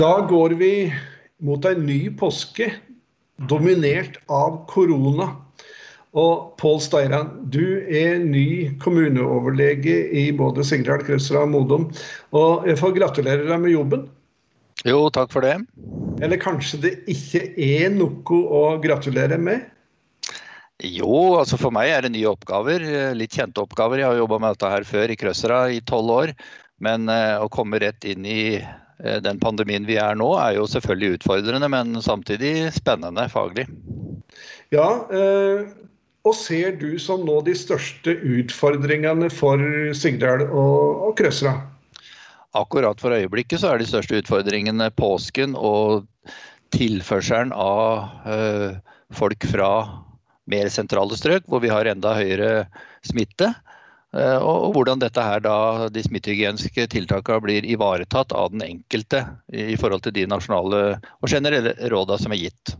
Da går vi mot en ny påske, dominert av korona. Og Pål Steiran, du er ny kommuneoverlege i både Sigdal, Krøsra og Modum. Og jeg får gratulere deg med jobben. Jo, takk for det. Eller kanskje det ikke er noe å gratulere med? Jo, altså for meg er det nye oppgaver. Litt kjente oppgaver. Jeg har jobba med dette her før i Krøsra i tolv år. Men eh, å komme rett inn i den pandemien vi er nå, er jo selvfølgelig utfordrende, men samtidig spennende faglig. Ja, eh, og ser du som nå de største utfordringene for Sigdal og, og Krøsra? Akkurat for øyeblikket så er de største utfordringene påsken og tilførselen av øh, folk fra mer sentrale strøk, hvor vi har enda høyere smitte. Eh, og hvordan dette her da, de smittehygieniske tiltakene blir ivaretatt av den enkelte i forhold til de nasjonale og generelle rådene som er gitt.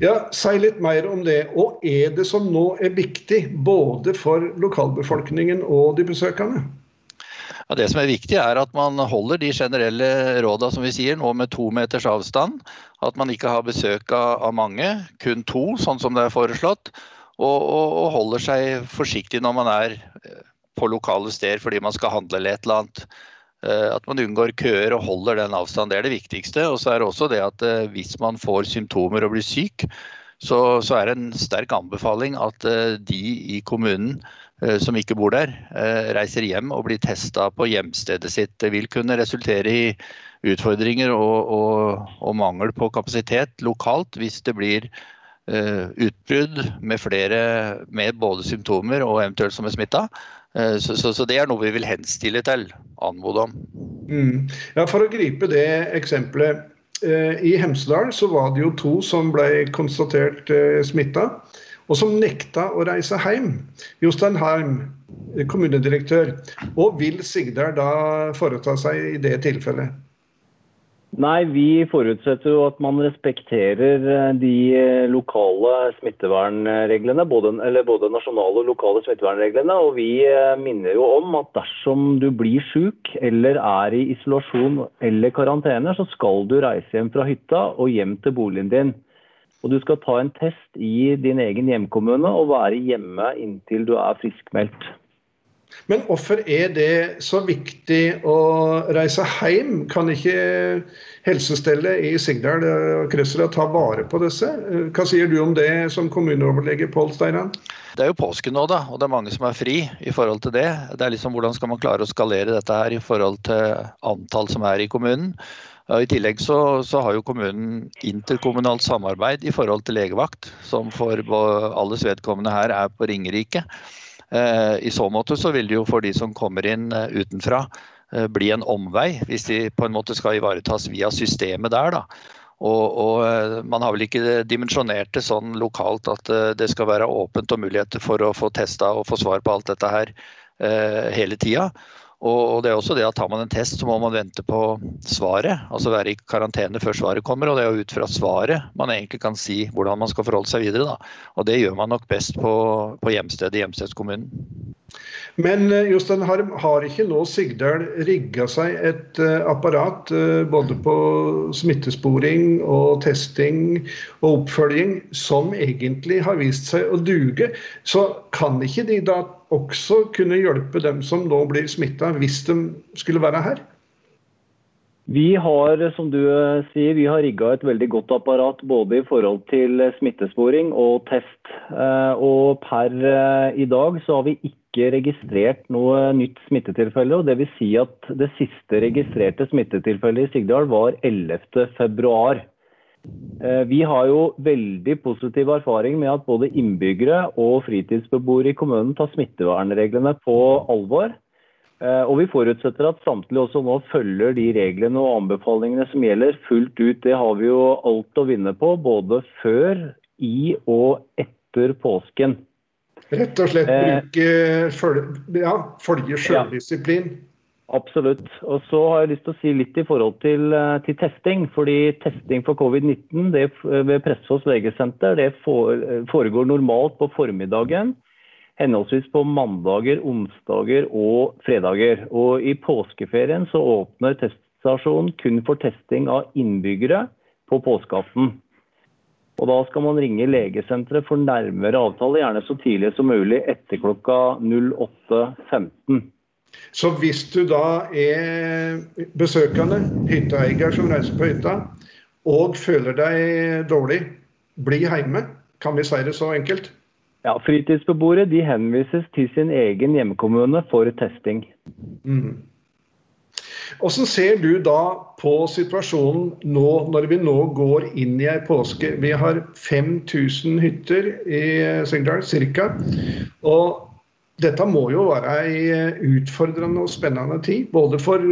Ja, Si litt mer om det. Og er det som nå er viktig både for lokalbefolkningen og de besøkende? Ja, det som er viktig er at man holder de generelle rådene som vi sier, nå med to meters avstand. At man ikke har besøk av mange, kun to, sånn som det er foreslått. Og, og, og holder seg forsiktig når man er lokale steder fordi man skal handle eller et eller annet. Eh, at man unngår køer og holder den avstanden, det er det viktigste. Og så er det også det at eh, hvis man får symptomer og blir syk, så, så er det en sterk anbefaling at eh, de i kommunen som ikke bor der, reiser hjem og blir testa på hjemstedet sitt. Det vil kunne resultere i utfordringer og, og, og mangel på kapasitet lokalt hvis det blir utbrudd med flere med både symptomer og eventuelt som er smitta. Eh, så, så, så, det er noe vi vil henstille til, anmode om. Mm. Ja, For å gripe det eksempelet. Eh, I Hemsedal så var det jo to som ble konstatert eh, smitta, og som nekta å reise hjem. Jostein Harm, kommunedirektør. Og vil Sigdal da foreta seg i det tilfellet? Nei, vi forutsetter jo at man respekterer eh, de eh, lokale smittevernreglene. Både, både nasjonale og lokale smittevernreglene. Og vi eh, minner jo om at dersom du blir syk eller er i isolasjon eller karantene, så skal du reise hjem fra hytta og hjem til boligen din. Og du skal ta en test i din egen hjemkommune og være hjemme inntil du er friskmeldt. Men hvorfor er det så viktig å reise hjem? Kan ikke helsestellet i Sigdal og Krøsra ta vare på disse? Hva sier du om det som kommuneoverlege Pål Steiran? Det er jo påske nå, da, og det er mange som er fri i forhold til det. Det er liksom Hvordan skal man klare å skalere dette her i forhold til antall som er i kommunen? I tillegg så, så, har jo kommunen interkommunalt samarbeid i forhold til legevakt, som for alles vedkommende her er på Ringerike. Eh, I så måte så vil det jo for de som kommer inn eh, utenfra eh, bli en omvei, hvis de på en måte skal ivaretas via systemet der. da. Og, og, Man har vel ikke dimensjonert det sånn lokalt at det skal være åpent og muligheter for å få testa og få svar på alt dette her hele tida. Og det er også det at Tar man en test, så må man vente på svaret. Altså være i karantene før svaret kommer. og Det er jo ut fra svaret man egentlig kan si hvordan man skal forholde seg videre. Da. Og Det gjør man nok best på, på hjemstedet i hjemstedskommunen. Men eh, Jostein Harm, har ikke nå Sigdal rigga seg et uh, apparat uh, både på smittesporing og testing og oppfølging som egentlig har vist seg å duge? Så kan ikke de da også kunne hjelpe dem som nå blir smitta, hvis de skulle være her? Vi har som du sier, vi har rigga et veldig godt apparat både i forhold til smittesporing og test. Eh, og per eh, i dag så har vi ikke registrert noe nytt smittetilfelle. og Dvs. Si at det siste registrerte smittetilfellet i Sigdal var 11.2. Eh, vi har jo veldig positiv erfaring med at både innbyggere og fritidsbeboere i kommunen tar smittevernreglene på alvor. Eh, og vi forutsetter at samtlige også nå følger de reglene og anbefalingene som gjelder fullt ut. Det har vi jo alt å vinne på, både før, i og etter påsken. Rett og slett eh, bruke følge, ja, følge sjøldisiplin. Ja. Absolutt. Og så har jeg lyst til å si litt i forhold til, eh, til testing. fordi testing for covid-19 ved Pressfoss legesenter det foregår normalt på formiddagen. Henholdsvis på mandager, onsdager og fredager. Og i påskeferien så åpner teststasjonen kun for testing av innbyggere på påskeaften. Og da skal man ringe legesenteret for nærmere avtale, gjerne så tidlig som mulig etter klokka 08.15. Så hvis du da er besøkende, hytteeier som reiser på hytta, og føler deg dårlig, bli hjemme. Kan vi si det så enkelt? Ja, Fritidsbeboere de henvises til sin egen hjemkommune for testing. Mm. Hvordan ser du da på situasjonen nå, når vi nå går inn i ei påske? Vi har 5000 hytter i Sigdal, ca. Og dette må jo være ei utfordrende og spennende tid, både for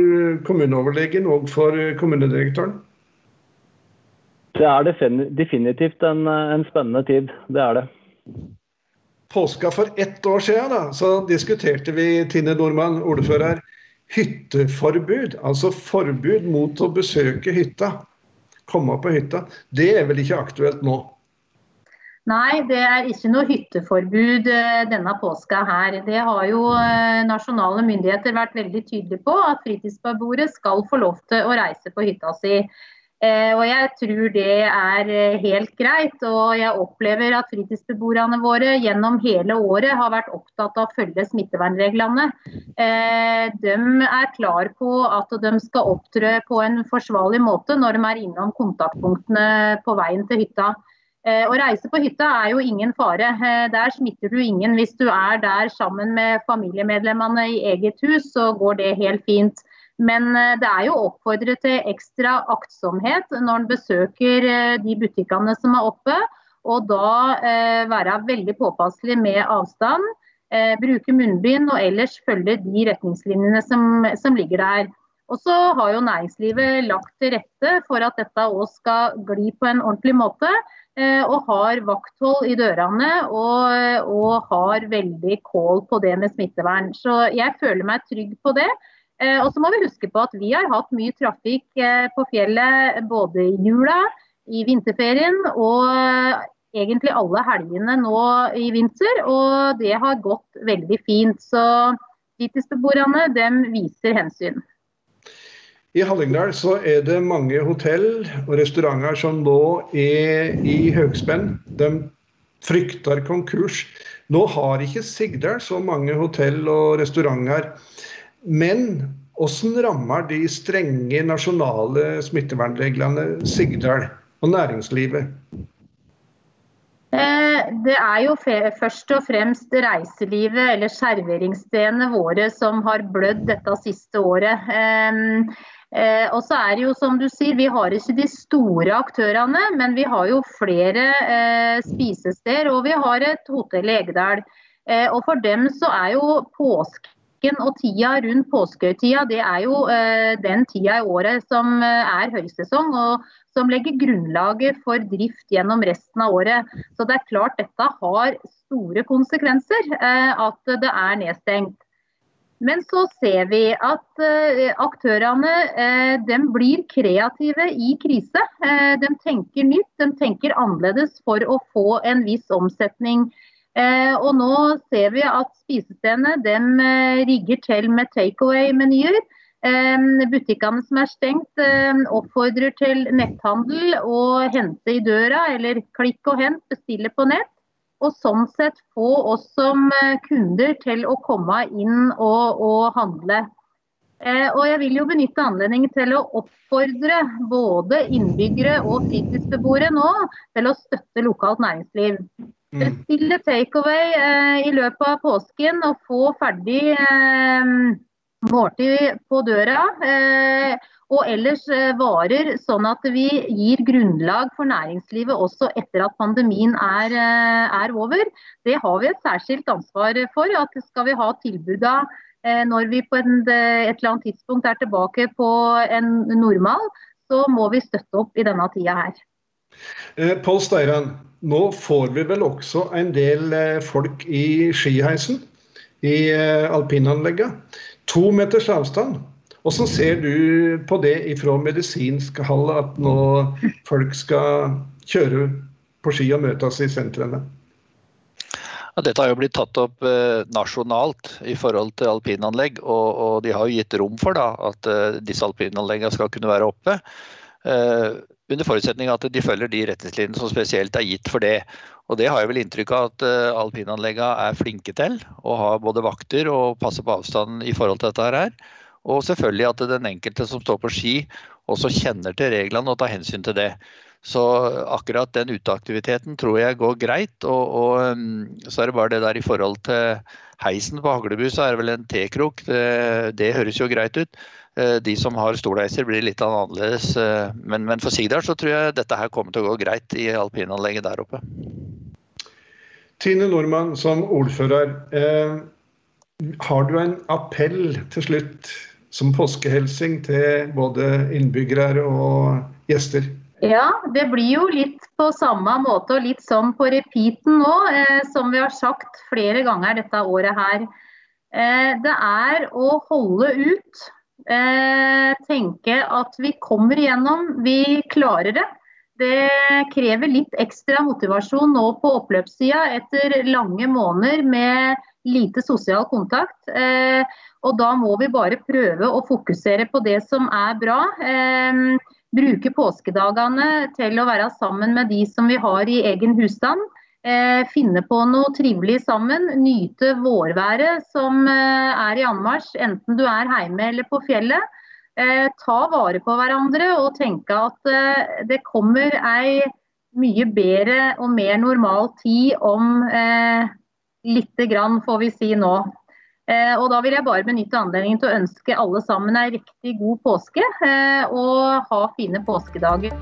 kommuneoverlegen og for kommunedirektøren? Det er definitivt en, en spennende tid, det er det. Påska for ett år siden da, så diskuterte vi, Tine Nordmann, ordfører, hytteforbud, altså forbud mot å besøke hytta, komme på hytta, det er vel ikke aktuelt nå? Nei, det er ikke noe hytteforbud eh, denne påska her. Det har jo eh, nasjonale myndigheter vært veldig tydelige på, at fritidsbeboere skal få lov til å reise på hytta si. Eh, og jeg tror det er helt greit. Og jeg opplever at fritidsbeboerne våre gjennom hele året har vært opptatt av å følge smittevernreglene. De er klar på at de skal opptre på en forsvarlig måte når de er innom kontaktpunktene på veien til hytta. Å reise på hytta er jo ingen fare. Der smitter du ingen. Hvis du er der sammen med familiemedlemmene i eget hus, så går det helt fint. Men eh, det er jo oppfordret til ekstra aktsomhet når en besøker eh, de butikkene som er oppe. Og da eh, være veldig påpasselig med avstand. Eh, bruke munnbind og ellers følge de retningslinjene som, som ligger der. Og så har jo næringslivet lagt til rette for at dette òg skal gli på en ordentlig måte. Eh, og har vakthold i dørene og, og har veldig kål på det med smittevern. Så jeg føler meg trygg på det. Eh, og så må vi huske på at vi har hatt mye trafikk eh, på fjellet både i jula, i vinterferien og egentlig alle helgene nå i vinter. Og det har gått veldig fint. Så fritidsbeboerne dem viser hensyn. I Hallingdal så er det mange hotell og restauranter som nå er i høgspenn. De frykter konkurs. Nå har ikke Sigdal så mange hotell og restauranter. Men hvordan rammer de strenge nasjonale smittevernreglene Sigdal og næringslivet? Eh, det er jo først og fremst reiselivet eller serveringsstedene våre som har blødd dette siste året. Eh, og så er det jo som du sier, Vi har ikke de store aktørene, men vi har jo flere eh, spisesteder og vi har et hotell i Egedal. Og For dem så er jo Påsken og tida rundt påskehøytida det er jo eh, den tida i året som eh, er høysesong, og som legger grunnlaget for drift gjennom resten av året. Så det er klart dette har store konsekvenser eh, at det er nedstengt. Men så ser vi at uh, aktørene de blir kreative i krise. Uh, de tenker nytt, de tenker annerledes for å få en viss omsetning Eh, og nå ser vi at spisestedene eh, rigger til med takeaway-menyer. Eh, butikkene som er stengt eh, oppfordrer til netthandel og hente i døra, eller klikk og hent, bestille på nett. Og sånn sett få oss som eh, kunder til å komme inn og, og handle. Eh, og jeg vil jo benytte anledningen til å oppfordre både innbyggere og fritidsbeboere nå til å støtte lokalt næringsliv. Bestille mm. takeaway eh, i løpet av påsken og få ferdig eh, måltid på døra. Eh, og ellers eh, varer, sånn at vi gir grunnlag for næringslivet også etter at pandemien er, eh, er over. Det har vi et særskilt ansvar for. at Skal vi ha tilbuda når vi på en, et eller annet tidspunkt er tilbake på en normal, så må vi støtte opp i denne tida her. Pål Steiran, nå får vi vel også en del folk i skiheisen i alpinanleggene. To meters avstand. Hvordan ser du på det ifra medisinsk hall, at nå folk skal kjøre på ski og møtes i sentrene? Ja, dette har jo blitt tatt opp eh, nasjonalt i forhold til alpinanlegg, og, og, de har jo gitt rom for da, at eh, disse alpinanleggene skal kunne være oppe. Eh, under forutsetning at de følger de retningslinjene som spesielt er gitt for det. Og Det har jeg vel inntrykk av at uh, alpinanleggene er flinke til. Å ha både vakter og passe på avstanden i forhold til dette her. Og selvfølgelig at den enkelte som står på ski også kjenner til reglene og tar hensyn til det. Så akkurat den uteaktiviteten tror jeg går greit. Og, og, um, så er det bare det der i forhold til heisen på Haglebu, så er det vel en T-krok. Det, det, høres jo greit ut. Eh, de som har stolheiser blir litt annerledes. Eh, men, men for Sigdal så tror jeg dette her kommer til å gå greit i alpinanlegget der oppe. Tine Nordmann som ordfører. Eh, har du en appell til slutt som påskehelsing til både innbyggere og gjester? Ja, det blir jo litt på samme måte og litt sånn på repeaten nå, eh, som vi har sagt flere ganger dette året her. Eh, det er å holde ut. Eh, tenke at vi kommer igjennom, vi klarer det. Det krever litt ekstra motivasjon nå på oppløpssida etter lange måneder med lite sosial kontakt. Eh, og da må vi bare prøve å fokusere på det som er bra. Eh, bruke påskedagene til å være sammen med de som vi har i egen husstand. Eh, finne på noe trivelig sammen. Nyte vårværet som er i anmarsj, enten du er hjemme eller på fjellet. ta vare på hverandre og tenke at det kommer ei mye bedre og mer normal tid om lite grann, får vi si nå. Eh, og Da vil jeg bare benytte anledningen til å ønske alle sammen en riktig god påske, eh, og ha fine påskedager.